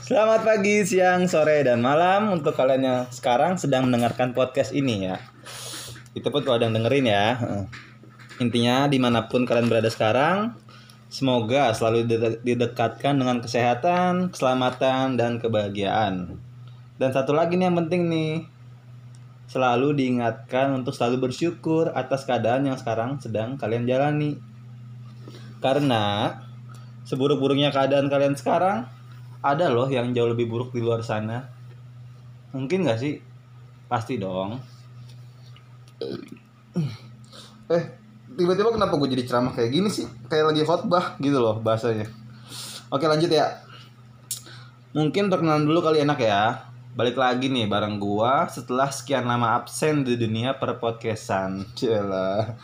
Selamat pagi, siang, sore, dan malam untuk kalian yang sekarang sedang mendengarkan podcast ini ya. Itu pun kalau yang dengerin ya. Intinya di mana pun kalian berada sekarang, semoga selalu dide- didekatkan dengan kesehatan, keselamatan, dan kebahagiaan. Dan satu lagi nih yang penting nih, selalu diingatkan untuk selalu bersyukur atas keadaan yang sekarang sedang kalian jalani. Karena seburuk-buruknya keadaan kalian sekarang, ada loh yang jauh lebih buruk di luar sana. Mungkin gak sih? Pasti dong. Eh, tiba-tiba kenapa gue jadi ceramah kayak gini sih? Kayak lagi khotbah gitu loh bahasanya. Oke lanjut ya. Mungkin perkenalan dulu kali enak ya. Balik lagi nih bareng gua setelah sekian lama absen di dunia perpodcastan. Cila.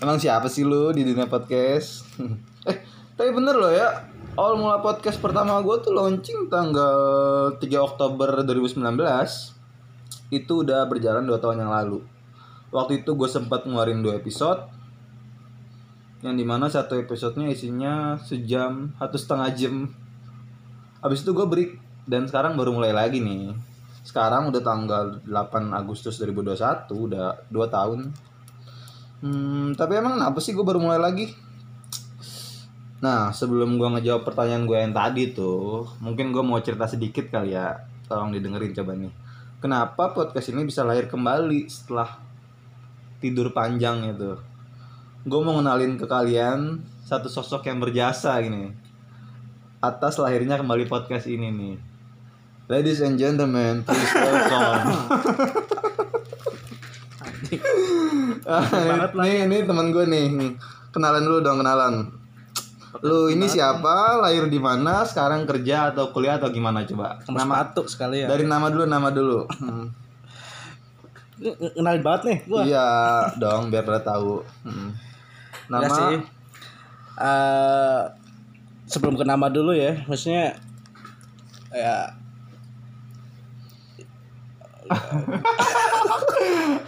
Emang siapa sih lu di dunia podcast? eh, tapi bener loh ya. Awal mula podcast pertama gua tuh launching tanggal 3 Oktober 2019. Itu udah berjalan 2 tahun yang lalu. Waktu itu gue sempat ngeluarin dua episode yang di mana satu episodenya isinya sejam satu setengah jam Abis itu gue break dan sekarang baru mulai lagi nih. Sekarang udah tanggal 8 Agustus 2021, udah 2 tahun. Hmm, tapi emang kenapa sih gue baru mulai lagi? Nah, sebelum gue ngejawab pertanyaan gue yang tadi tuh, mungkin gue mau cerita sedikit kali ya. Tolong didengerin coba nih. Kenapa podcast ini bisa lahir kembali setelah tidur panjang itu? Gue mau ngenalin ke kalian satu sosok yang berjasa gini atas lahirnya kembali podcast ini nih. Ladies and gentlemen, please welcome. lah. nih, ini teman gue nih. Kenalan dulu dong, kenalan. Lu ini siapa? Lahir di mana? Sekarang kerja atau kuliah atau gimana coba? Sama sepatu sekali ya. Dari nama dulu, nama dulu. Hmm. Kenalin banget nih gua. Iya dong, biar pada tahu. Hmm. Nama Ya sih. Eh, sebelum ke nama dulu ya, maksudnya ya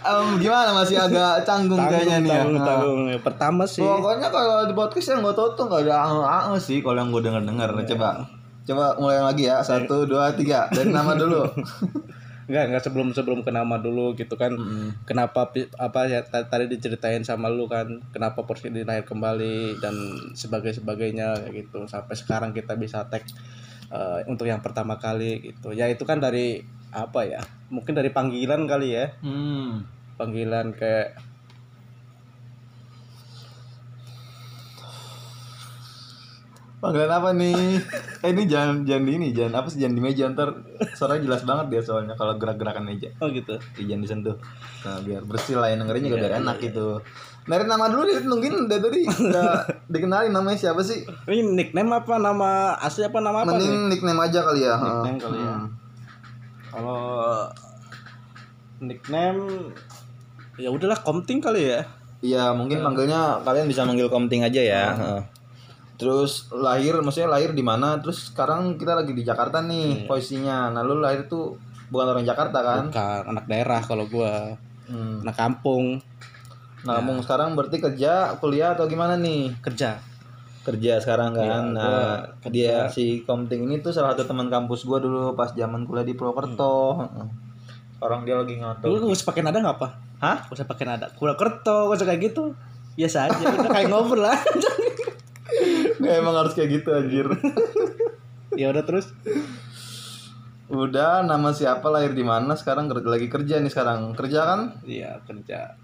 Em, gimana masih agak canggung, kayaknya nih. ya. tanggung, Nah. tanggung. Pertama sih Pokoknya kalau di podcast yang gue tau tuh gak ada ange sih kalau yang gue denger denger. Coba, coba mulai lagi ya. Satu, dua, tiga. Dari nama dulu. Enggak, enggak sebelum sebelum ke nama dulu gitu kan. Kenapa pi- apa ya ta- tadi diceritain sama lu kan, kenapa porsi lahir kembali dan sebagai sebagainya kayak gitu. Sampai sekarang kita bisa tag eh, untuk yang pertama kali gitu. Ya itu kan dari apa ya? Mungkin dari panggilan kali ya. Hmm. Panggilan kayak Panggilan apa nih? Eh ini jangan jangan di ini, jangan apa sih jangan di meja ntar suaranya jelas banget dia soalnya kalau gerak-gerakan meja. oh gitu. Ya, jangan disentuh. Nah, biar bersih lah yang dengerin juga biar enak gitu. Dari nama dulu dia nungguin dari tadi udah dikenalin namanya siapa sih? Ini nickname apa nama asli apa nama apa nih? Mending nickname aja kali ya. Nickname kali ya. Hmm. Kalau nickname ya udahlah Komting kali ya. Iya, mungkin manggilnya kalian bisa manggil Komting aja ya. Heeh. Terus lahir, maksudnya lahir di mana? Terus sekarang kita lagi di Jakarta nih posisinya. Nah, lu lahir tuh bukan orang Jakarta kan? Bukan anak daerah kalau gua Hmm. anak kampung Nah, kamu sekarang berarti kerja, kuliah atau gimana nih? kerja. Kerja sekarang kan. Iya, nah, gua dia si Komting ini tuh salah satu teman kampus gua dulu pas zaman kuliah di Purwokerto. Heeh. Sekarang dia lagi Lu ngantor. gak usah pakai nada nggak apa? Hah? Gak usah pakai nada. Kura kerto, gak usah kayak gitu. Biasa aja, kita kayak ngobrol lah. Nggak, emang harus kayak gitu anjir. ya udah terus. Udah, nama siapa lahir di mana? Sekarang lagi kerja nih sekarang. Kerja kan? Iya kerja.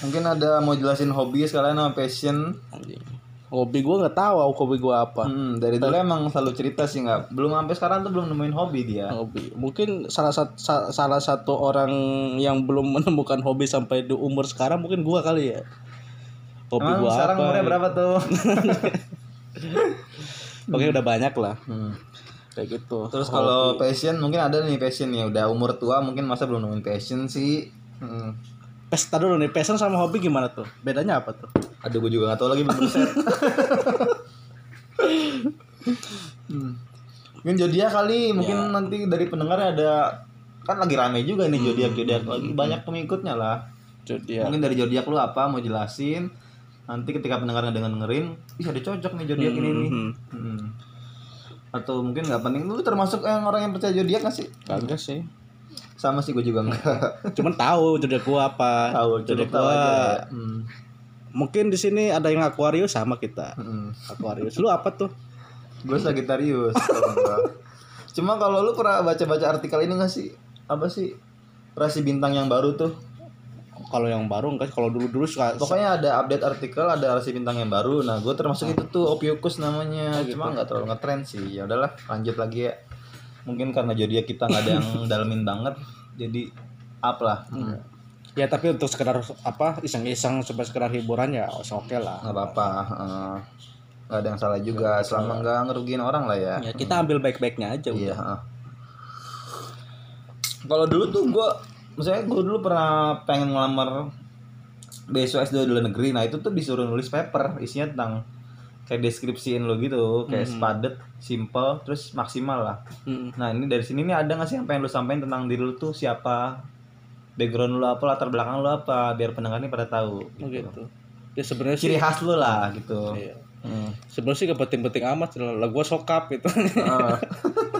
Mungkin ada mau jelasin hobi sekalian sama passion. Anjing. Hobi gua nggak tahu hobi gua apa. Hmm, dari dulu emang selalu cerita sih nggak. Belum sampai sekarang tuh belum nemuin hobi dia. Hobi. Mungkin salah satu salah satu orang yang belum menemukan hobi sampai di umur sekarang mungkin gua kali ya. Hobi Emang gua sekarang apa? umurnya berapa tuh? Oke udah banyak lah Hmm. kayak gitu. Terus kalau passion mungkin ada nih passion ya. Udah umur tua mungkin masa belum nemuin passion sih. Hmm. pesta dulu nih, passion sama hobi gimana tuh? Bedanya apa tuh? Aduh gue juga gak tahu lagi belum riset. hmm. Mungkin zodiak kali, mungkin nanti dari pendengar ada kan lagi rame juga nih zodiak zodiak lagi banyak pengikutnya lah. Jadi ya. Mungkin dari zodiak lu apa mau jelasin? Nanti ketika pendengar ngedenger dengerin, ih ada cocok nih zodiak ini nih. Hmm. Hmm. atau mungkin nggak penting lu termasuk yang orang yang percaya zodiak nggak sih kagak sih sama sih gue juga enggak cuman tahu zodiak gua apa tahu aja ya. hmm. Mungkin di sini ada yang Aquarius sama kita. Hmm. Aquarius. Lu apa tuh? Gue Sagittarius cuma kalau lu pernah baca-baca artikel ini nggak sih? Apa sih? Rasi bintang yang baru tuh. Kalau yang baru enggak kalau dulu dulu suka pokoknya ada update artikel ada rasi bintang yang baru. Nah gue termasuk itu tuh Ophiuchus namanya. Oh, gitu. cuma nggak terlalu ngetren sih. Ya udahlah lanjut lagi ya. Mungkin karena zodiak kita nggak ada yang dalemin banget jadi up lah. Hmm. Ya tapi untuk sekedar apa iseng-iseng supaya sekedar hiburan ya oke lah. Nggak apa-apa nggak ada yang salah juga. Selama nggak ngerugiin orang lah ya. Ya kita ambil baik-baiknya aja iya heeh. kalau dulu tuh gue misalnya gue dulu pernah pengen ngelamar beasiswa S2 di luar negeri. Nah itu tuh disuruh nulis paper isinya tentang kayak deskripsiin lo gitu kayak sepadet simple terus maksimal lah. Mm. nah ini dari sini nih ada nggak sih yang pengen lu sampaikan tentang diri lu tuh? Siapa background lu apa latar belakang lu apa biar pendengar nih pada tahu Oh gitu. Ya sebenarnya sih ciri khas lu lah gitu. Iya. Hmm. sebenarnya sih gak penting-penting amat lah gue sokap gitu. Ah.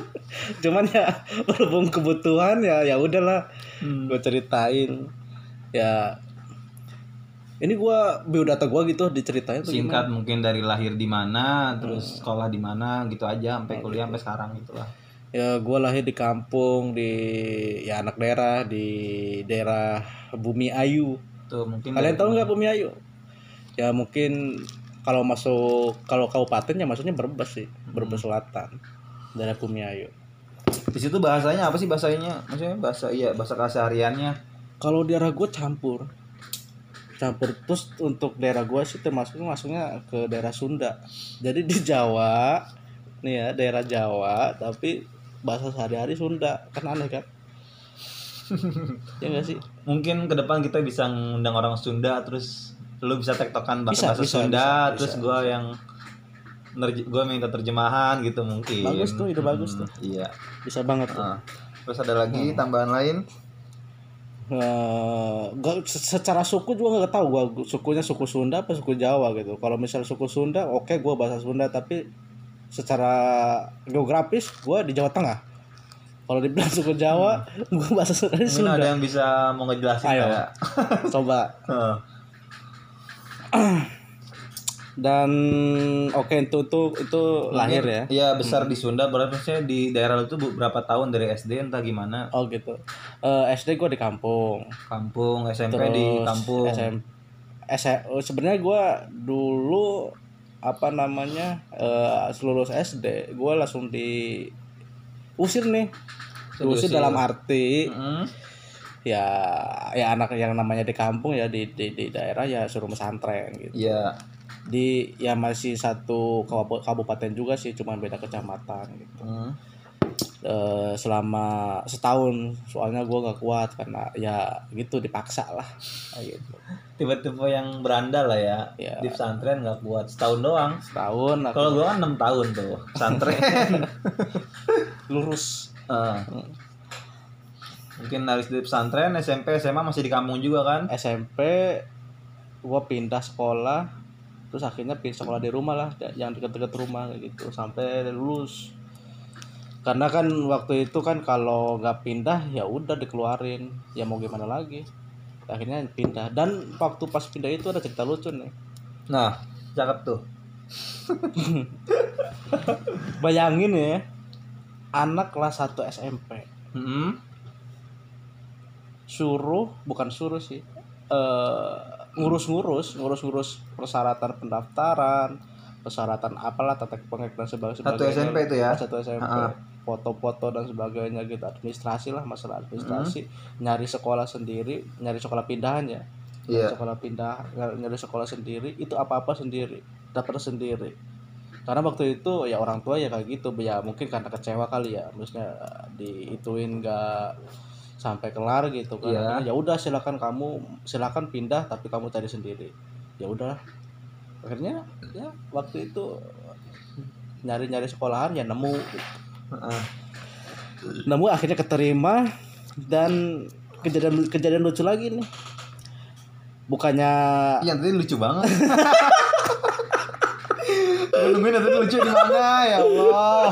cuman ya berhubung kebutuhan ya ya udahlah Hmm. gue ceritain. Ya ini gua biodata gua gitu diceritain tuh singkat mungkin dari lahir di mana terus sekolah di mana gitu aja sampai kuliah sampai sekarang gitu lah ya gua lahir di kampung di ya anak daerah di daerah Bumi Ayu. Tuh mungkin kalian tahu nggak Bumi Ayu? Ya mungkin kalau masuk kalau kabupaten ya maksudnya Brebes sih Brebes Selatan daerah Bumi Ayu. Di situ bahasanya apa sih bahasanya? Maksudnya bahasa iya bahasa kesehariannya. Kalau daerah gue campur. Campur terus untuk daerah gue sih termasuk masuknya ke daerah Sunda. Jadi di Jawa nih ya daerah Jawa tapi bahasa sehari-hari Sunda kan aneh kan? Ya enggak sih? Mungkin ke depan kita bisa ngundang orang Sunda terus lu bisa tektokan Bisa, bahasa bahasa bisa, Sunda bisa, terus gua yang gue minta terjemahan gitu mungkin. Bagus tuh, ide bagus Hmm, tuh. iya. Bisa banget tuh. Ah. terus ada lagi tambahan lain? Eh, gak, secara suku juga nggak tahu gua sukunya suku Sunda apa suku Jawa gitu. Kalau misal suku Sunda oke gua bahasa Sunda tapi secara geografis gua di Jawa Tengah. Kalau dibilang suku Jawa gua bahasa Sunda. Mungkin ada yang bisa mau ngejelasin Ayo. kayak. coba. Heeh. dan oke itu itu itu lahir ya. Iya besar di Sunda. Berarti maksudnya di daerah tuh berapa tahun? Dari SD entah gimana? Oh gitu. Eh, SD gua di kampung. Kampung SMP terus di kampung. SM, S- oh, sebenarnya gua dulu apa namanya eh lulus SD gua langsung di usir nih diusir Diusir. dalam arti Mm. ya ya anak yang namanya di kampung ya di di, di daerah ya suruh pesantren gitu Iya di ya masih satu kabup- kabupaten juga sih cuma beda kecamatan gitu Mm. Eh, selama setahun. Soalnya gua nggak kuat karena ya gitu dipaksa lah. Gitu. Tipe-tipe yang berandal lah ya Iya. di pesantren nggak kuat. Setahun doang. Setahun kalau gua kan enam tahun tuh pesantren. Lurus. Eh. mungkin dari di pesantren SMP SMA masih di kampung juga kan? SMP gua pindah sekolah. Terus akhirnya pindah sekolah di rumah lah yang deket-deket rumah gitu. Sampai lulus karena kan waktu itu kan kalau nggak pindah ya udah dikeluarin. Ya mau gimana lagi? Akhirnya pindah. Dan waktu pas pindah itu ada cerita lucu nih. Nah cakep tuh. Bayangin ya anak kelas 1 SMP Mm-mm. suruh bukan suruh sih eh ngurus-ngurus ngurus-ngurus persyaratan pendaftaran persyaratan apalah tata pengek dan sebagainya. Satu SMP itu ya? satu SMP Ha-ha. Foto-foto dan sebagainya gitu. Administrasi lah masalah administrasi. Nyari sekolah sendiri nyari sekolah pindahan ya nyari Iya. sekolah pindah nyari sekolah sendiri itu apa-apa sendiri dapat sendiri. Karena waktu itu ya orang tua ya kayak gitu ya mungkin karena kecewa kali ya maksudnya eh, diituin nggak sampai kelar gitu kan. Akhirnya, ya udah silakan kamu silakan pindah tapi kamu cari sendiri. Ya udah akhirnya ya waktu itu nyari-nyari sekolahan ya nemu Nemu akhirnya keterima dan kejadian kejadian lucu lagi nih bukannya Iya tadi lucu banget. Gue nungguin lucu di mana ya Allah.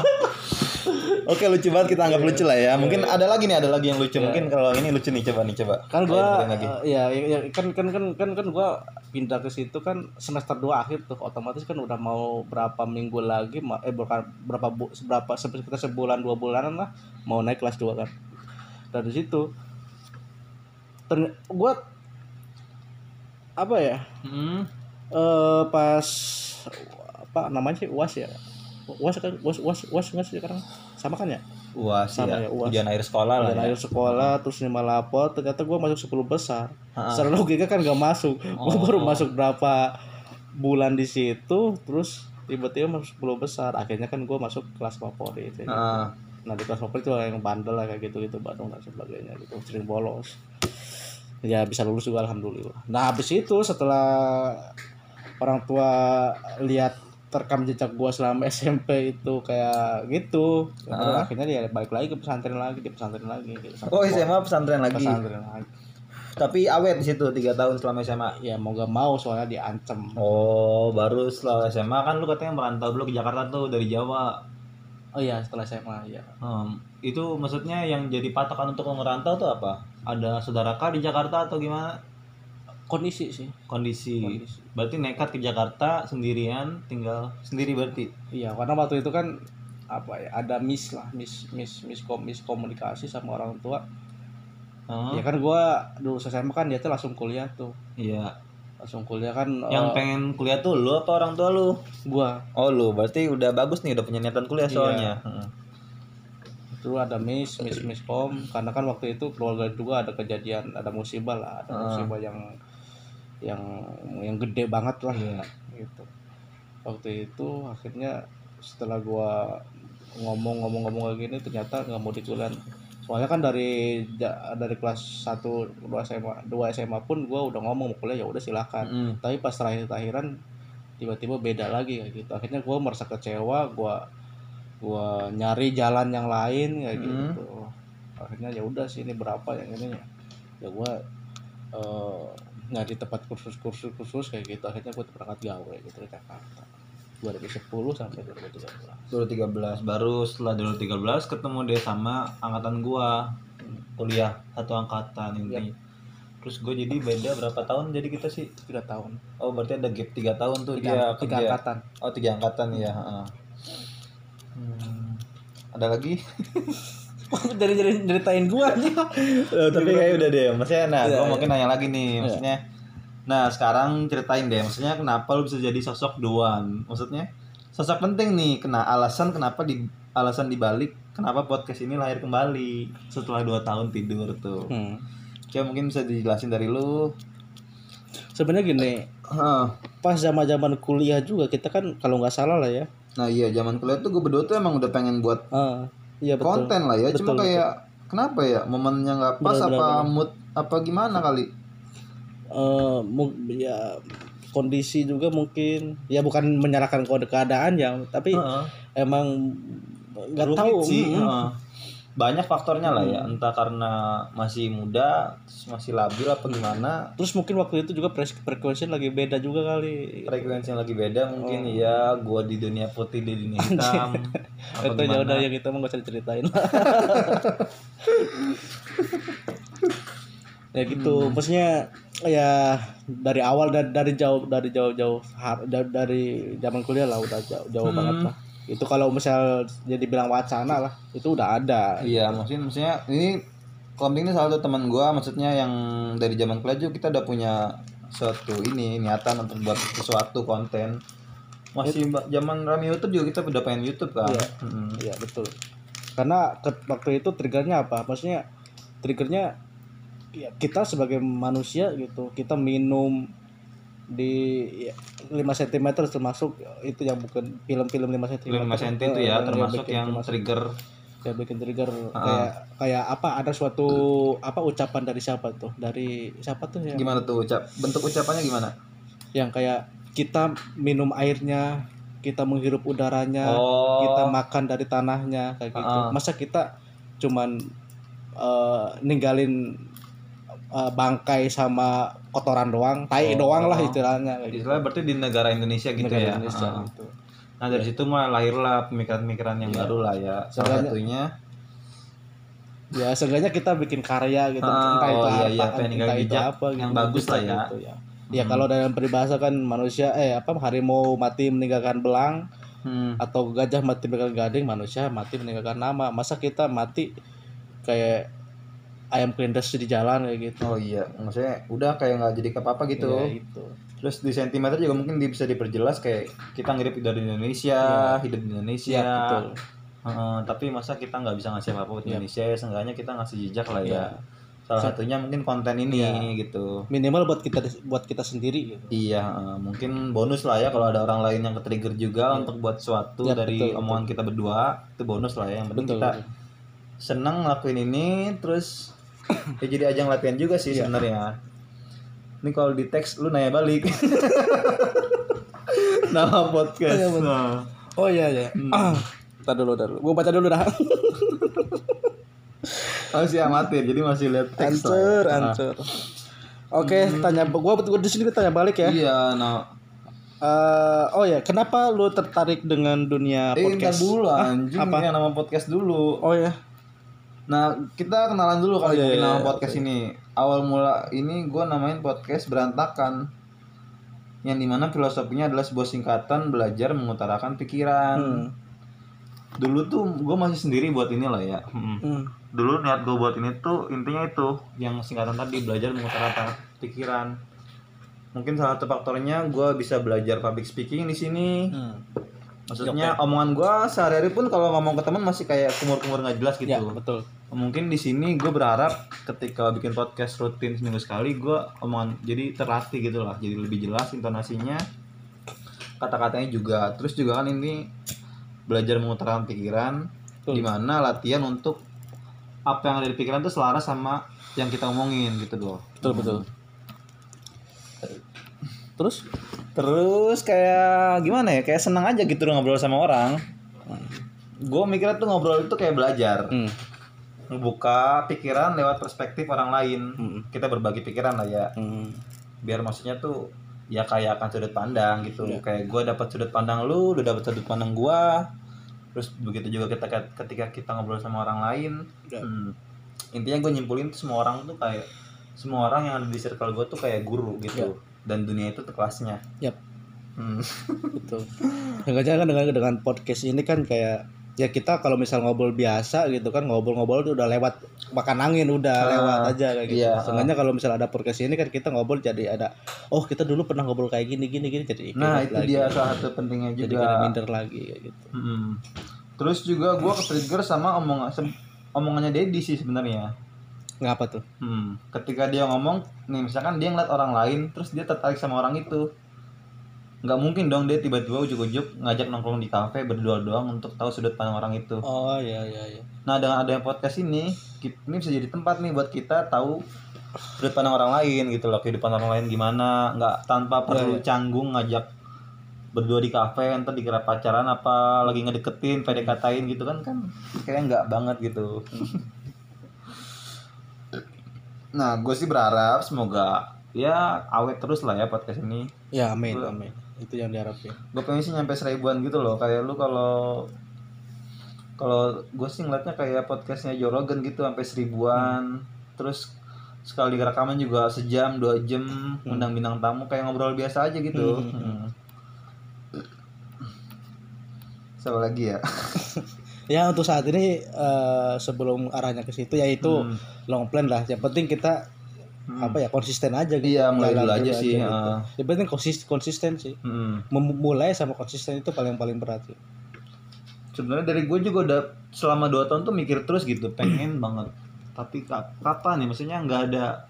Oke lucu banget kita anggap lucu lah ya. Mungkin ada lagi nih, ada lagi yang lucu. Mungkin kalau ini lucu nih coba nih coba. kan gua ya, ya, kan kan kan kan kan gua pindah ke situ kan semester 2 akhir tuh. Otomatis kan udah mau berapa minggu lagi eh bukan berapa bu, seberapa sekitar sebulan dua bulanan lah mau naik kelas 2 kan. Dari situ terny- gua apa ya? Hmm. eh pas apa namanya sih? Uas ya uas kan uas uas uas nggak sih sekarang sama kan ya Uas Sama ya. ya, UAS. Ujian akhir sekolah lah dan ya. akhir sekolah terus lima lapor ternyata gue masuk 10 besar Ha-ha. secara logika kan gak masuk gue Oh. baru masuk berapa bulan di situ terus tiba-tiba masuk 10 besar akhirnya kan gue masuk kelas favorit ya. Heeh. nah di kelas favorit itu yang bandel lah kayak gitu gitu Bandung dan sebagainya gitu sering bolos ya bisa lulus juga alhamdulillah nah habis itu setelah orang tua lihat terekam jejak gua selama SMP itu kayak gitu Ah. akhirnya dia balik lagi ke pesantren lagi di pesantren lagi gitu. Oh SMA pesantren lagi. pesantren lagi Tapi awet di situ tiga tahun selama SMA. ya mau gak mau soalnya diancam Oh, baru setelah SMA kan lu katanya merantau dulu ke Jakarta tuh dari Jawa. oh iya setelah SMA ya Hmm, itu maksudnya yang jadi patokan untuk merantau tuh apa? Ada saudara kah di Jakarta atau gimana? Kondisi sih Kondisi. Kondisi. Berarti nekat ke Jakarta sendirian, tinggal sendiri berarti. iya karena waktu itu kan apa ya ada miss lah miss miss miskom miskomunikasi sama orang tua Oh, ya kan gua dulu SMA kan dia tuh langsung kuliah tuh iya. langsung kuliah kan Yang eh, pengen kuliah tuh lu apa orang tua lu? gua Oh lu, berarti udah bagus nih, udah punya niatan kuliah Iya. soalnya. Heeh. dulu ada miss miss miskom karena kan waktu itu keluarga juga ada kejadian ada musibah lah ada Ah. musibah yang yang yang gede banget lah. Iya. gitu. Waktu itu akhirnya setelah gua ngomong-ngomong-ngomong kayak gini ternyata nggak mau dikuliah soalnya kan dari dari kelas 1 2 SMA 2 SMA pun gua udah ngomong mau kuliah ya udah silakan. Mm-mm. tapi pas terakhir terakhiran tiba-tiba beda lagi kayak gitu. Akhirnya gue merasa kecewa gue gua nyari jalan yang lain kayak Hmm. gitu. Akhirnya ya udah sih ini berapa yang ini ya? Ya gue nyari tempat kursus-kursus kursus kayak gitu. Akhirnya gue berangkat gawe gitu ke Jakarta. 2010 sampai 2013 2013 baru setelah 2013 ketemu dia sama angkatan gua. Kuliah satu angkatan intinya terus gue jadi beda berapa tahun jadi kita sih? Tiga tahun. Oh berarti ada gap tiga tahun tuh tiga, dia tiga kerja. angkatan. Oh tiga angkatan ya. Hmm, ada lagi dari dari ceritain gue aja Eh, tapi kayak udah deh maksudnya nah Iya, gue iya. mungkin nanya lagi nih maksudnya. Nah sekarang ceritain deh maksudnya kenapa lu bisa jadi sosok Doan maksudnya sosok penting nih kena alasan kenapa di alasan dibalik kenapa podcast ini lahir kembali setelah dua tahun tidur tuh. Hmm. coba mungkin bisa dijelasin dari lu. Sebenarnya gini Heeh. pas zaman zaman kuliah juga kita kan kalau nggak salah lah ya. Nah iya zaman kuliah tuh gue berdua tuh emang udah pengen buat Ah, iya betul konten lah ya cuma Betul, kayak kenapa ya momennya nggak pas bener, apa bener. mood apa gimana kali eh mu- ya kondisi juga mungkin ya bukan menyalahkan kode keadaan ya tapi Heeh. emang nggak tahu sih mm, heeh. Banyak faktornya lah Hmm. ya entah karena masih muda terus masih labil apa gimana. Terus mungkin waktu itu juga frekuensi lagi beda juga kali. Frekuensi yang lagi beda mungkin Oh. ya gua di dunia putih di dunia hitam. Apa itu ya gimana? udah ya kita mau nggak usah diceritain ya gitu. Hmm. maksudnya ya dari awal dari dari jauh dari jauh jauh dari, dari zaman kuliah lah udah jauh jauh Hmm. banget lah itu kalau misal jadi bilang wacana lah itu udah ada iya maksudnya maksudnya ini Komding ini salah satu teman gua maksudnya yang dari zaman kuliah juga kita udah punya suatu ini niatan untuk buat sesuatu konten masih ba- zaman rame YouTube juga kita udah pengen YouTube kan Iya. Mm. Iya betul. Karena ke- waktu itu triggernya apa? Maksudnya triggernya ya, kita sebagai manusia gitu, kita minum di ya, 5 cm termasuk itu yang bukan film-film 5 cm. 5 cm itu ya termasuk yang trigger ya bikin trigger Ah. kayak kayak apa ada suatu apa ucapan dari siapa tuh? Dari siapa tuh ya? gimana tuh ucap bentuk ucapannya gimana Yang kayak kita minum airnya, kita menghirup udaranya, oh kita makan dari tanahnya kayak gitu. Ah. Masa kita cuman eh, ninggalin eh, bangkai sama kotoran doang, tai Oh. doang lah istilahnya gitu. Istilahnya berarti di negara Indonesia gitu Negara ya. Indonesia Ah. gitu. Nah dari situ mulai lahirlah pemikiran-pemikiran yang baru lah ya. Salah satunya ya seenggaknya kita bikin karya gitu Ah, entah itu oh iya, apa iya, pengen entah itu apa yang bagus lah ya. gitu ya ya kalau dalam peribahasa kan manusia eh apa harimau mati meninggalkan belang hmm, atau gajah mati meninggalkan gading manusia mati meninggalkan nama masa kita mati kayak ayam kelindes di jalan kayak gitu oh iya, maksudnya udah kayak nggak jadi apa-apa gitu. Ya, gitu Terus di sentimeter juga mungkin di- bisa diperjelas kayak kita ngirim dari Indonesia, hidup di Indonesia. Iya, betul. Heeh, tapi masa kita nggak bisa ngasih apa-apa buat Iya. Indonesia, ya seenggaknya kita ngasih jejak lah ya. Iya. Salah satunya mungkin konten ini Iya. gitu. minimal buat kita buat kita sendiri gitu Iya, mungkin bonus lah ya kalau ada orang lain yang ke-trigger juga untuk buat sesuatu Iya, dari betul, omongan kita berdua, itu bonus lah ya. Yang penting betul, kita betul. senang ngelakuin ini terus ya jadi ajang latihan juga sih Iya. sebenarnya. Ini kalau di teks lu nanya balik. Nama podcast. Iya, betul. Nah. oh iya iya ah Ntar dulu, ntar dulu. Gue baca dulu dah. Masih amatir, jadi masih lihat teks lah ya. Ancur, Nah. ancur. Oke, tanya gua gua di sini tanya balik ya. Iya, nah. Eh, oh ya, kenapa lu tertarik dengan dunia Eh, podcast? dulu Hah? anjing, apa? ini nama podcast dulu. Oh ya. Nah, kita kenalan dulu kali Oh, iya, iya, nama iya, podcast ini. Awal mula ini gue namain podcast berantakan. Yang di mana filosofinya adalah sebuah singkatan belajar mengutarakan pikiran. Hmm. Dulu tuh gue masih sendiri buat ini lah ya. Hmm. Dulu niat gue buat ini tuh intinya itu yang singkatan tadi belajar mengutarakan pikiran. Mungkin salah satu faktornya gue bisa belajar public speaking di sini. Hmm. Maksudnya omongan gue sehari-hari pun kalau ngomong ke teman masih kayak kumur-kumur nggak jelas gitu Ya, betul. mungkin di sini gue berharap ketika bikin podcast rutin seminggu sekali gue omongan jadi terlatih gitu lah jadi lebih jelas intonasinya kata-katanya juga terus juga kan ini belajar mengutarakan pikiran Betul. di mana latihan untuk apa yang ada di pikiran tuh selaras sama yang kita omongin gitu loh Betul, betul. Terus terus kayak gimana ya kayak senang aja gitu ngobrol sama orang gue mikirnya tuh ngobrol itu kayak belajar hmm. ngebuka pikiran lewat perspektif orang lain Hmm. kita berbagi pikiran lah ya Hmm. biar maksudnya tuh ya kayak akan sudut pandang gitu Iya. kayak gue dapat sudut pandang lu lu dapat sudut pandang gua terus begitu juga kita ketika kita ngobrol sama orang lain Ya. hmm, intinya gue nyimpulin tuh semua orang tuh kayak semua orang yang ada di circle gue tuh kayak guru gitu dan dunia itu kelasnya Yap. Hmm. Betul. Dengan kan dengan dengan podcast ini kan kayak ya kita kalau misal ngobrol biasa gitu kan ngobrol-ngobrol udah lewat makan angin udah Ah, lewat aja kayak gitu. iya, Seenggaknya kalau misal ada podcast ini kan kita ngobrol jadi ada oh kita dulu pernah ngobrol kayak gini gini gini jadi nah itu lagi. dia salah satu pentingnya jadi juga kada minder lagi kayak gitu. Mm-mm. Terus juga gue ke-trigger sama omongan sem- omongannya Dedi sih sebenarnya. Ngapa tuh? Hmm. Ketika dia ngomong, nih misalkan dia ngeliat orang lain, terus dia tertarik sama orang itu, nggak mungkin dong dia tiba-tiba ujuk-ujuk ngajak nongkrong di kafe berdua doang untuk tahu sudut pandang orang itu. Oh iya iya iya. Nah dengan adanya podcast ini, ini bisa jadi tempat nih buat kita tahu sudut pandang orang lain gitu loh, kehidupan orang lain gimana, nggak tanpa perlu canggung ngajak berdua di kafe ntar dikira pacaran apa lagi ngedeketin PDKT-in gitu kan kan kayak nggak banget gitu nah gue sih berharap semoga ya awet terus lah ya podcast ini Ya amin amin. Itu yang diharapin. gue pengen sih nyampe seribuan gitu loh kayak lu kalau kalau gue sih ngeliatnya kayak podcastnya Joe Rogan gitu sampai seribuan terus sekali rekaman juga sejam dua jam undang bintang tamu kayak ngobrol biasa aja gitu Hmm. Hmm. Siapa lagi ya? Ya untuk saat ini eh, sebelum arahnya ke situ yaitu Hmm. long plan lah. Yang penting kita apa ya konsisten aja gitu. Iya, mulai dulu aja sih, gitu. ah. Yang penting konsisten konsisten sih. Hmm. Memulai sama konsisten itu paling paling berat. sih. Sebenarnya dari gue juga udah selama dua tahun tuh mikir terus gitu, pengen banget. Tapi ka- kapan nih? Maksudnya nggak ada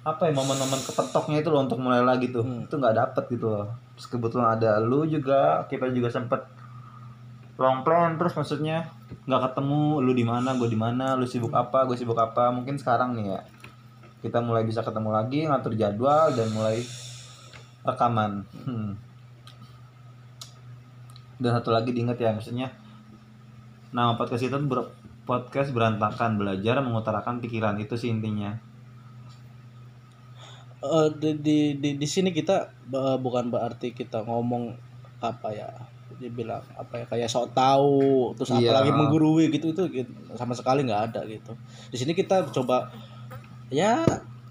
apa ya momen-momen kepetoknya itu loh untuk mulai lagi tuh. Hmm. Itu nggak dapet gitu loh. Terus kebetulan ada lu juga, kita juga sempet long plan terus maksudnya nggak ketemu lu di mana gue di mana lu sibuk apa gue sibuk apa. Mungkin sekarang nih ya kita mulai bisa ketemu lagi ngatur jadwal dan mulai rekaman. Hmm. dan satu lagi diingat ya maksudnya nama podcast itu ber- podcast berantakan belajar mengutarakan pikiran itu sih intinya. Eh, di, di di di sini kita eh, bukan berarti kita ngomong apa ya dibilang apa ya kayak sok tahu terus Iya. apalagi menggurui gitu itu gitu, sama sekali nggak ada gitu di sini kita coba ya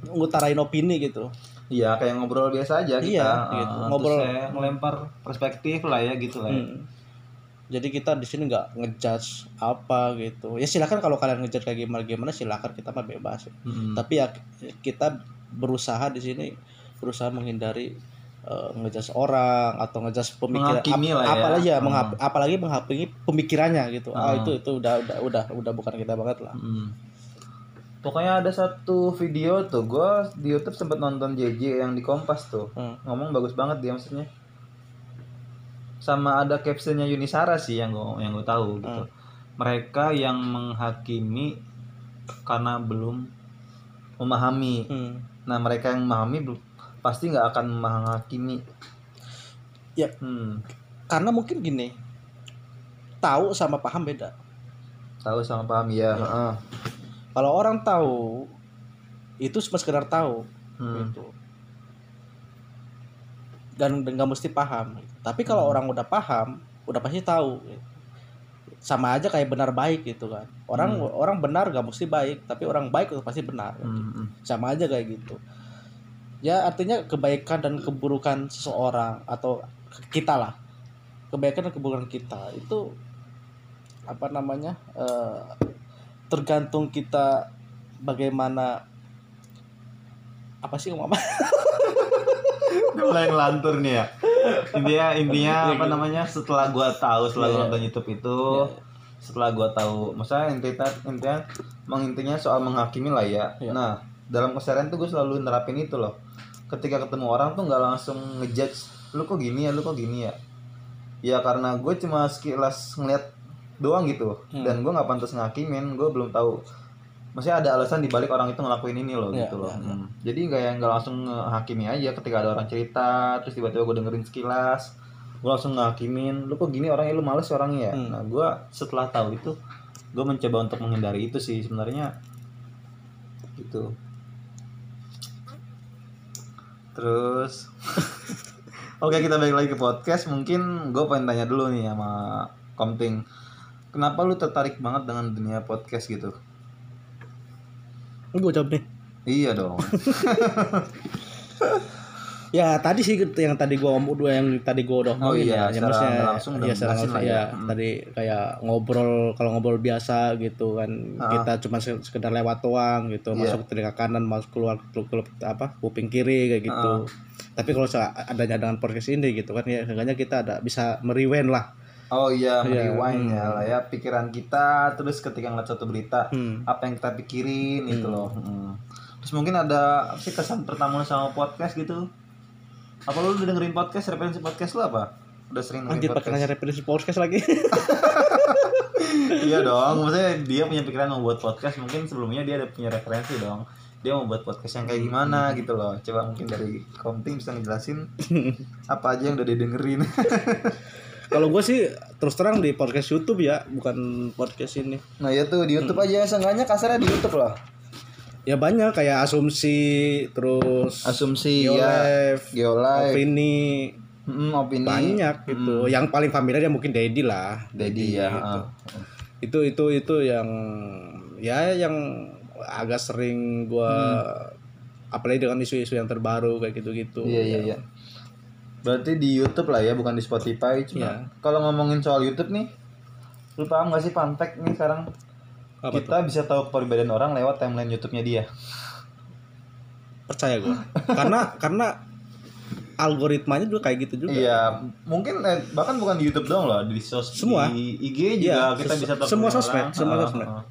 ngutarain opini gitu Iya, kayak ngobrol biasa aja kita. Iya, Ah, gitu. terus Ngobrol. saya ngelempar perspektif lah ya gitu lah. ya. Hmm. jadi kita di sini nggak ngejudge apa gitu ya silakan kalau kalian ngejudge kayak gimana gimana silakan kita mah bebas Mm-mm. tapi ya kita berusaha di sini berusaha menghindari eh, ngejudge orang atau ngejudge pemikiran lah ya. apalagi ya Hmm. menghap- apalagi menghakimi pemikirannya gitu ah Hmm. itu itu udah udah udah udah bukan kita banget lah Mm. Pokoknya ada satu video tuh, gue di YouTube sempat nonton JJ yang di Kompas tuh. Hmm. Ngomong bagus banget dia maksudnya. Sama ada captionnya Yunisara sih yang gue yang gue tahu gitu. Mereka yang menghakimi karena belum memahami. Hmm. Nah mereka yang memahami belum pasti nggak akan menghakimi. Ya. Hmm. karena mungkin gini tahu sama paham beda Tahu sama paham ya. heeh. kalau orang tahu itu cuma sekedar tahu Hmm. gitu dan nggak mesti paham tapi kalau orang udah paham udah pasti tahu gitu. sama aja kayak benar baik gitu kan orang orang benar gak mesti baik tapi orang baik itu pasti benar Hmm, hmm. sama aja kayak gitu ya artinya kebaikan dan keburukan seseorang atau kita lah kebaikan dan keburukan kita itu apa namanya eh, tergantung kita bagaimana apa sih apa Udah mulai ngelantur nih ya. Intinya intinya apa namanya setelah gua tahu setelah gua Iya. nonton YouTube itu setelah gua tahu maksudnya intinya intinya mengintinya soal menghakimi lah ya. Iya. Nah, dalam keseharian tuh gue selalu nerapin itu loh. Ketika ketemu orang tuh nggak langsung ngejudge lu kok gini ya, lu kok gini ya. Ya karena gue cuma sekilas ngeliat doang gitu Hmm. dan gue nggak pantas ngakimin, gue belum tahu maksudnya ada alasan dibalik orang itu ngelakuin ini loh Iya, gitu loh iya, iya. Hmm. jadi nggak yang nggak langsung ngehakimi aja ketika ada orang cerita terus tiba-tiba gue dengerin sekilas gue langsung ngehakimin lu kok gini orangnya lu males orangnya ya Hmm. nah gue setelah tahu itu gue mencoba untuk menghindari itu sih sebenarnya gitu terus. Oke kita balik lagi ke podcast. Mungkin gue pengen tanya dulu nih sama Komting. Kenapa lu tertarik banget dengan dunia podcast gitu? Gue jawab nih iya dong ya tadi sih gitu, yang tadi gua ngomong dua yang tadi gua udah Oh iya, ya, secara yang maksudnya langsung ya, secara langsung ya, ya. Hmm. tadi kayak ngobrol kalau ngobrol biasa gitu kan Ah. kita cuma se- sekedar lewat doang gitu Iya. masuk telinga kanan masuk keluar keluar, apa kuping kiri kayak gitu Ah. tapi kalau adanya dengan podcast ini gitu kan ya seenggaknya kita ada bisa meriwen lah oh iya Iya, rewind hmm. ya lah ya pikiran kita terus ketika ngeliat satu berita Hmm. apa yang kita pikirin gitu loh Hmm. terus mungkin ada apa sih kesan pertama sama podcast gitu apa lu udah dengerin podcast referensi podcast lu apa? Udah sering dengerin Anjir podcast? nanya referensi podcast lagi. Iya dong maksudnya dia punya pikiran mau buat podcast mungkin sebelumnya dia ada punya referensi dong. Dia mau buat podcast yang kayak gimana gitu loh. Coba mungkin dari Komting bisa ngejelasin apa aja yang udah didengerin kalau gue sih terus terang di podcast YouTube ya bukan podcast ini. Nah ya tuh di YouTube aja. Seenggaknya kasarnya di YouTube lah ya banyak kayak asumsi terus asumsi ya. Geolive, Geolive opini. Hmm, opini. Banyak gitu. Yang paling familiar ya mungkin Dedi lah. Dedi ya gitu. ah. itu itu itu yang ya yang agak sering gua apalagi dengan isu-isu yang terbaru kayak gitu-gitu. Iya iya iya. Berarti di YouTube lah ya bukan di Spotify cuma Iya. kalau ngomongin soal YouTube nih lu paham gak sih fun fact nih sekarang Apa kita bisa tahu kepribadian orang lewat timeline YouTube-nya dia percaya gua karena karena algoritmanya juga kayak gitu juga Iya, mungkin eh, bahkan bukan di YouTube doang loh, di sos Semua. di IG juga Iya, kita bisa tahu semua sosmed, orang. semua sosmed. ah.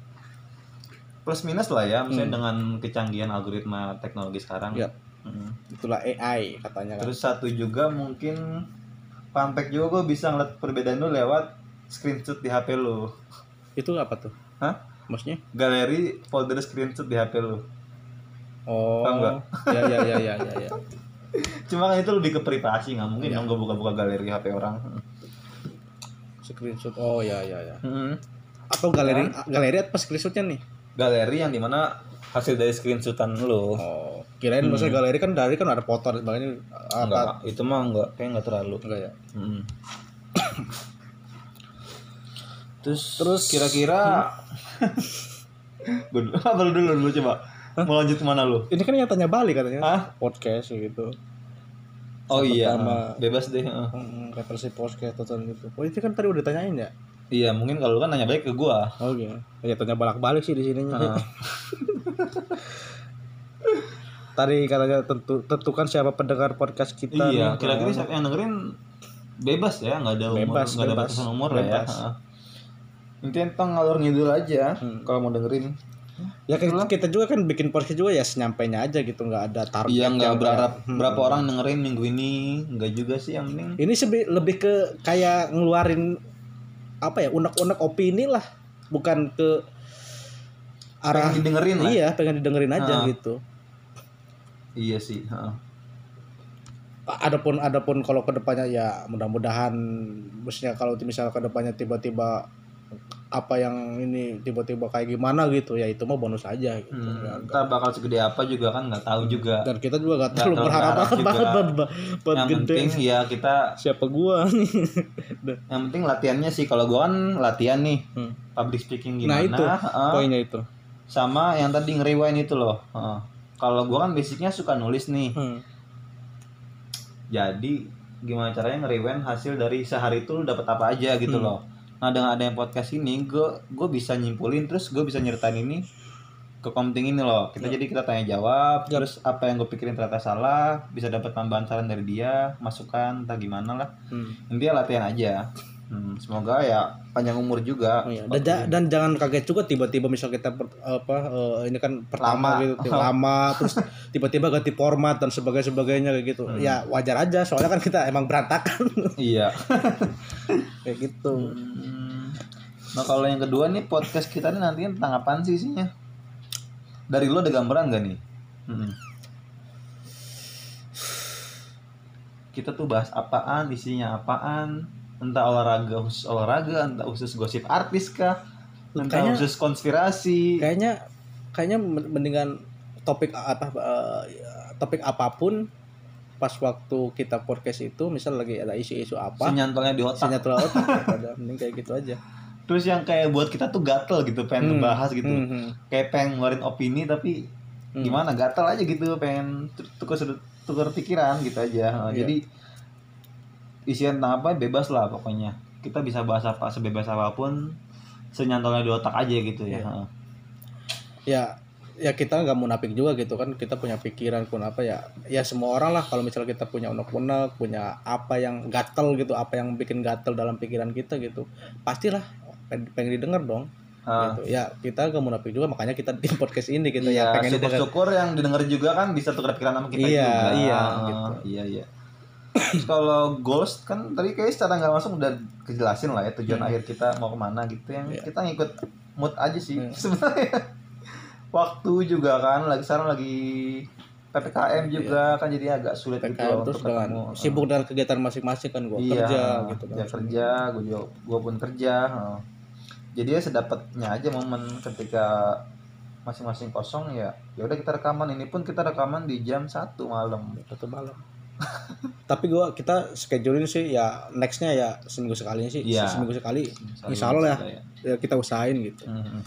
Plus minus lah ya, misalnya Hmm. dengan kecanggihan algoritma teknologi sekarang. Iya. Hmm. itulah AI katanya kan Terus satu juga mungkin fact juga gue bisa ngeliat perbedaan lu lewat screenshot di HP lu. itu apa tuh Hah? Maksudnya Galeri folder screenshot di HP lu. oh Paham nggak? ya ya ya ya ya, ya. Cuma kan itu lebih ke privasi, nggak mungkin dong gue buka-buka galeri HP orang. screenshot oh ya ya ya Hmm. atau galeri galeri apa screenshotnya nih Galeri yang di mana hasil dari screenshotan lu. oh kirain maksudnya galeri kan dari kan ada foto dan sebagainya apa Enggak, itu mah enggak, kayak enggak terlalu. enggak ya Hmm. Terus Terus kira-kira gue dulu, apa lu dulu dulu coba. Mau lanjut ke mana lu? ini kan yang tanya balik katanya Hah? podcast gitu Oh iya, pertama. bebas deh. Hmm, referensi podcast atau gitu oh itu kan tadi udah ditanyain ya Iya, mungkin kalau lu kan nanya balik ke gua. oh iya ya tanya balik balik sih di sininya Heeh. tadi katanya tentu tentukan siapa pendengar podcast kita iya, Nah, kira-kira siapa yang dengerin bebas ya, nggak ada umur, Bebas, nggak ada batasan umur ya. Bebas. Intinya tentang ngalur ngidul aja Hmm. kalau mau dengerin. ya kita, kita juga kan bikin podcast juga ya senyampainya aja gitu nggak ada target Iya, nggak berharap kayak, hmm. berapa orang dengerin minggu ini, nggak juga sih yang penting. ini sebi- lebih ke kayak ngeluarin apa ya unek-unek opini lah bukan ke arah Pengen didengerin lah. iya pengen didengerin aja Ah. gitu Iya sih. heeh. adapun adapun kalau ke depannya ya mudah-mudahan maksudnya kalau misalnya ke depannya tiba-tiba apa yang ini tiba-tiba kayak gimana gitu ya itu mah bonus aja gitu Hmm, Ya, ntar bakal segede apa juga kan nggak tahu juga. dan kita juga gak Nggak terlalu berharap banget juga. banget buat, yang gede penting ya kita, siapa gua nih yang penting latihannya sih. Kalau gua kan latihan nih, Hmm. public speaking nah gimana. itu heeh. poinnya itu sama yang tadi nge-rewind itu loh. heeh. Kalau gua kan basicnya suka nulis nih. Hmm. Jadi gimana caranya nge-rewind hasil dari sehari itu lu dapat apa aja gitu Hmm. loh. Nah dengan adanya podcast ini, gue gue bisa nyimpulin terus gue bisa nyeritain ini ke komting ini loh. Kita jadi kita tanya jawab, Yap. terus apa yang gue pikirin ternyata salah, bisa dapat tambahan saran dari dia, masukan, entah gimana lah. Hmm. Intinya latihan aja. Hmm, semoga ya panjang umur juga. Oh, iya. dan, ja- dan jangan kaget juga tiba-tiba misal kita per- apa eh, ini kan pertama Lama. gitu tiba- lama terus tiba-tiba ganti format dan sebagainya sebagainya kayak gitu Hmm. ya wajar aja soalnya kan kita emang berantakan Iya. kayak gitu Hmm. Nah kalau yang kedua nih podcast kita nih nantinya tentang apaan sih isinya? Dari lo ada gambaran gak nih? Hmm. Kita tuh bahas apaan, isinya apaan? Entah olahraga khusus olahraga, entah khusus gosip artis kah? Entah Kayaknya- khusus konspirasi. kayaknya kayaknya men- mendingan topik apa eh, topik apa pun pas waktu kita podcast itu misal lagi ada isu-isu apa Senyantolnya di otak. sinyal otak ada mending kayak gitu aja Terus yang kayak buat kita tuh gatel gitu, pengen Hmm. ngebahas gitu. Hmm, hmm. Kayak pengen ngeluarin opini tapi Hmm. gimana gatel aja gitu pengen tu- tukar sudut tukar pikiran gitu aja Nah, Iya. jadi isian tentang apa bebas lah pokoknya. Kita bisa bahas apa sebebas apa pun senyantolnya di otak aja gitu ya. Heeh. ya ya kita nggak munafik juga gitu kan. Kita punya pikiran pun apa ya ya semua orang lah. Kalau misalnya kita punya unek-unek punya apa yang gatel gitu apa yang bikin gatel dalam pikiran kita gitu pastilah pengen, pengen didengar dong. Gitu. Ya kita nggak munafik juga. Makanya kita di podcast ini gitu iya ya pengen didengar. syukur-syukur yang didengar juga kan bisa tukar pikiran sama kita Iya, juga. iya, gitu. iya iya kalau goals kan tadi kayak secara nggak langsung udah kejelasin lah ya tujuan Hmm. akhir kita mau ke mana gitu yang Iya. kita ngikut mood aja sih Hmm. sebenarnya waktu juga kan lagi sekarang lagi ppkm juga kan jadi agak sulit gitu PKM loh terus untuk ketemu sibuk dengan kegiatan masing-masing kan gua iya, kerja gitu kan kerja gue juga gue pun kerja oh. jadi ya sedapatnya aja momen ketika masing-masing kosong ya ya udah kita rekaman ini pun kita rekaman di jam satu malam satu malam tapi gua kita schedulein sih ya nextnya ya seminggu sekali sih Iya. seminggu sekali Misalnya Insya Allah ya. ya. ya kita usahain gitu Mhm.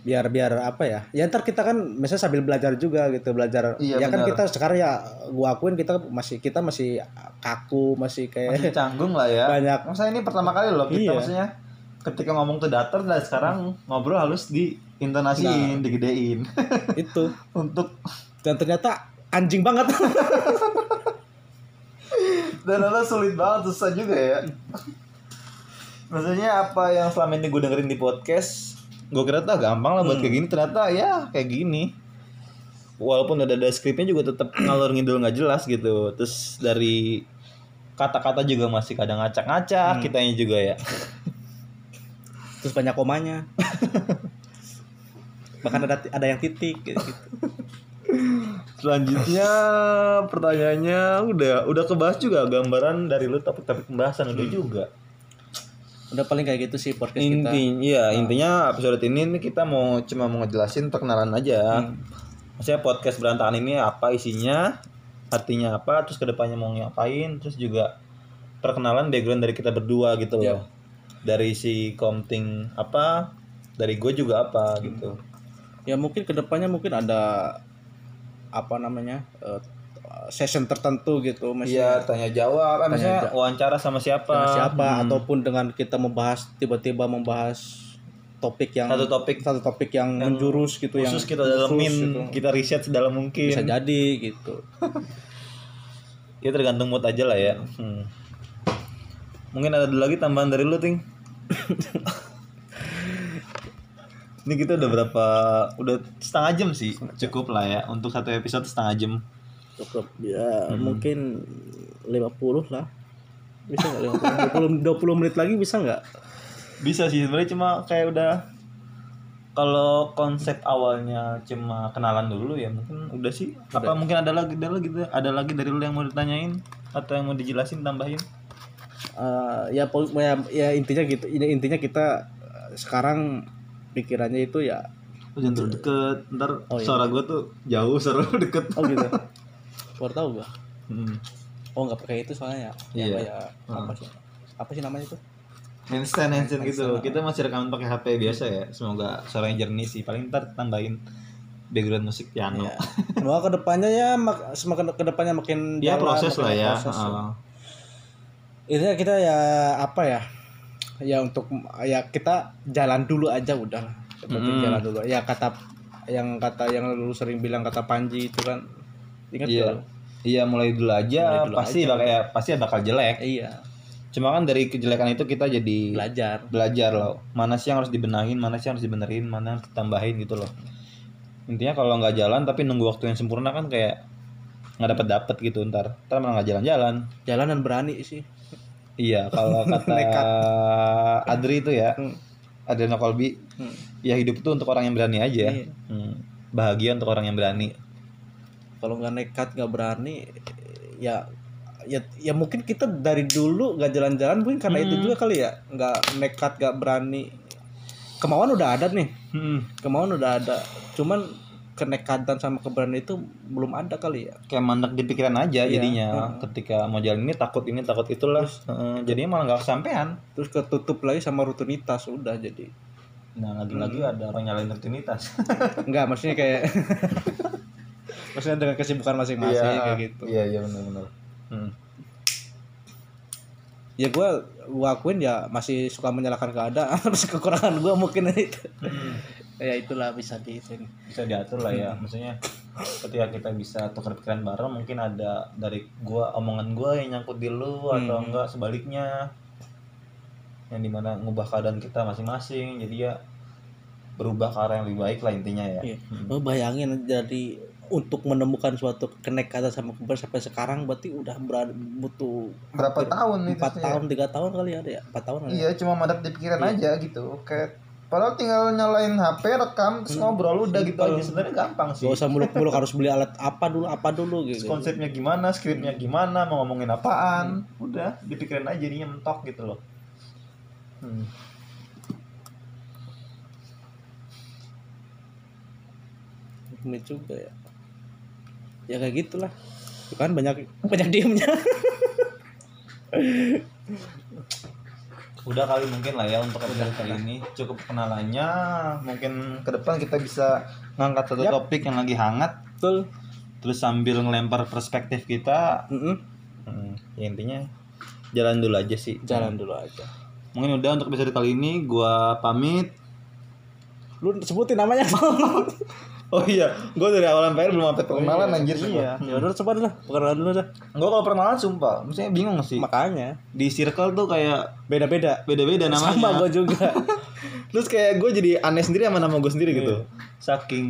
biar biar apa ya ya ntar kita kan misalnya sambil belajar juga gitu belajar Iya, ya kan benar. kita sekarang ya gua akuin kita masih kita masih kaku masih kayak masih canggung lah ya banyak masa ini pertama kali loh kita Iya. maksudnya ketika ngomong tuh datar dan sekarang ngobrol harus diintonasiin Nah. digedein itu untuk dan ternyata anjing banget dan ternyata sulit banget susah juga ya. Maksudnya apa yang selama ini gue dengerin di podcast gue kira tuh gampang lah buat Hmm. kayak gini. Ternyata ya kayak gini. Walaupun udah ada skripnya juga tetap ngalor ngidul nggak jelas gitu. Terus dari kata-kata juga masih kadang ngacak-ngacak Hmm. kitanya juga ya. Terus banyak komanya. Bahkan ada ada yang titik gitu, Selanjutnya pertanyaannya udah udah kebahas juga gambaran dari lu topik-topik pembahasan udah juga. udah paling kayak gitu sih podcast kita Inti iya intinya episode ini kita mau cuma mau ngejelasin perkenalan aja. Hmm. Maksudnya podcast berantakan ini apa isinya, artinya apa, terus ke depannya mau ngapain, terus juga perkenalan background dari kita berdua gitu loh. Dari si Komting apa, dari gue juga apa gitu. ya mungkin ke depannya mungkin ada apa namanya eh, session tertentu gitu Iya, maksudnya tanya jawab, eh, maksudnya wawancara sama siapa? dengan siapa Hmm. ataupun dengan kita membahas tiba-tiba membahas topik yang Satu topik satu topik yang, menjurus gitu yang khusus kita dalamin, gitu. kita riset sedalam mungkin. bisa jadi gitu Ya tergantung mood aja lah ya. Hmm. Mungkin ada lagi tambahan dari lu, Ting. Ini kita udah berapa? Udah setengah jam sih. Cukup lah ya untuk satu episode setengah jam. cukup ya mungkin 50 lah bisa nggak 50 20, 20 menit lagi bisa nggak Bisa sih sebenarnya cuma kayak udah kalau konsep awalnya cuma kenalan dulu ya mungkin udah sih. Apa mungkin ada lagi ada lagi ada lagi dari lu yang mau ditanyain atau yang mau dijelasin tambahin? Eh, ya, ya ya intinya gitu intinya kita sekarang pikirannya itu ya Oh, jangan terlalu deket, ntar Oh, iya. suara gue tuh jauh, suara lu deket. oh gitu. Baru tahu gua. Hmm. oh nggak pakai itu soalnya ya. Iya. ya apa sih? Apa sih namanya itu? Handstand handstand gitu. Kita masih rekaman pakai HP biasa ya. Semoga suaranya jernih sih. Paling ntar tambahin background musik piano. Ya semoga ke depannya ya mak semakin ke depannya makin ya jalan, proses makin lah ya. proses. Heeh. intinya kita ya apa ya ya untuk ya kita jalan dulu aja udah. Penting Hmm. jalan dulu. Ya kata yang kata yang lu sering bilang kata Panji itu kan ingat iya. iya mulai dulu aja Mulai dulu pasti aja. bakal ya, pasti bakal jelek. Iya. Cuma kan dari kejelekan itu kita jadi belajar. belajar loh. Mana sih yang harus dibenahin mana sih yang harus dibenerin mana yang harus ditambahin gitu loh. Intinya kalau nggak jalan tapi nunggu waktu yang sempurna kan kayak nggak dapat dapat gitu ntar. Ntar malah nggak jalan-jalan. Jalan dan berani sih Iya, kalau kata. Adri itu ya, Hmm. Adriana Kolbi, Hmm. ya hidup itu untuk orang yang berani aja. Iya. Hmm. Bahagia untuk orang yang berani. kalau nggak nekat nggak berani ya ya ya mungkin kita dari dulu nggak jalan-jalan mungkin karena itu Hmm. juga kali ya nggak nekat nggak berani kemauan udah ada nih Hmm. kemauan udah ada cuman kenekatan sama keberanian itu belum ada kali ya Kayak mandek di pikiran aja Iya. jadinya. Hmm. Ketika mau jalan ini takut ini takut itulah. Heeh, jadinya malah nggak kesampean. terus ketutup lagi sama rutinitas udah jadi Nah lagi-lagi ada orang nyalain rutinitas. enggak maksudnya kayak maksudnya dengan kesibukan masing-masing kayak gitu Iya iya benar-benar. Hmm. ya gue gua akuin ya masih suka menyalahkan keadaan terus kekurangan gue mungkin itu ya itulah bisa di itu Bisa diatur lah ya. Maksudnya ketika kita bisa tukar pikiran bareng mungkin ada dari gua omongan gua yang nyangkut di lu atau Hmm. enggak sebaliknya. Yang di mana ngubah keadaan kita masing-masing. Jadi ya berubah ke arah yang lebih baik lah intinya ya. Iya. Lo bayangin jadi untuk menemukan suatu kenekatan sama keberanian sampai sekarang berarti udah berada, butuh berapa tahun itu empat tahun tiga tahun kali ada ya? Empat tahun kali ya? iya cuma mandek di pikiran aja gitu. Kayak padahal tinggal nyalain HP rekam terus ngobrol udah gitu aja. Sebenarnya gampang sih. Gak usah muluk-muluk harus beli alat apa dulu apa dulu Terus gitu konsepnya gimana skripnya gimana mau ngomongin apaan. Udah dipikirin aja jadinya mentok gitu loh. Hmm. ini juga ya. Ya kayak gitulah. Kan banyak banyak diemnya udah kali mungkin lah ya untuk episode kali ini. Cukup kenalannya. Mungkin ke depan kita bisa ngangkat satu Yap. topik yang lagi hangat. Betul. Terus sambil ngelempar perspektif kita. Mm-mm. hmm, ya intinya jalan dulu aja sih. Jalan dulu aja. Mungkin udah untuk episode kali ini gua pamit. Lu sebutin namanya oh iya gua dari awal sampai belum sampai perkenalan anjir. iya. Ya udah coba dulu perkenalan dulu dah. Gua kalau perkenalan sumpah maksudnya bingung sih. Makanya. Di circle tuh kayak beda-beda beda-beda namanya. Sama gue juga. Terus kayak gue jadi aneh sendiri sama nama gue sendiri gitu. Saking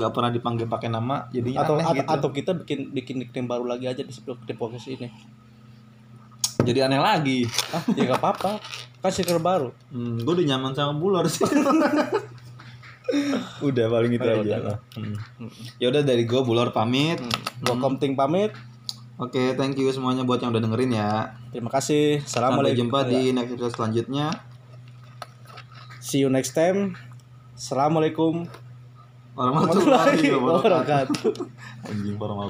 nggak pernah dipanggil pakai nama, jadinya atau aneh atau, gitu. atau kita bikin bikin nickname baru lagi aja di sebelum di podcast ini. Jadi aneh lagi. ah ya gak apa-apa. Kan stiker baru. Hmm, gue udah nyaman sama bulor sih. udah paling Udah, aja udah. lah. Hmm. Ya udah dari gue bulor pamit. gue komting pamit Oke, thank you semuanya buat yang udah dengerin ya. terima kasih Sampai assalamualaikum jumpa di next episode selanjutnya. see you next time assalamualaikum Warahmatullahi warahmatullahi wabarakatuh. Anjing parah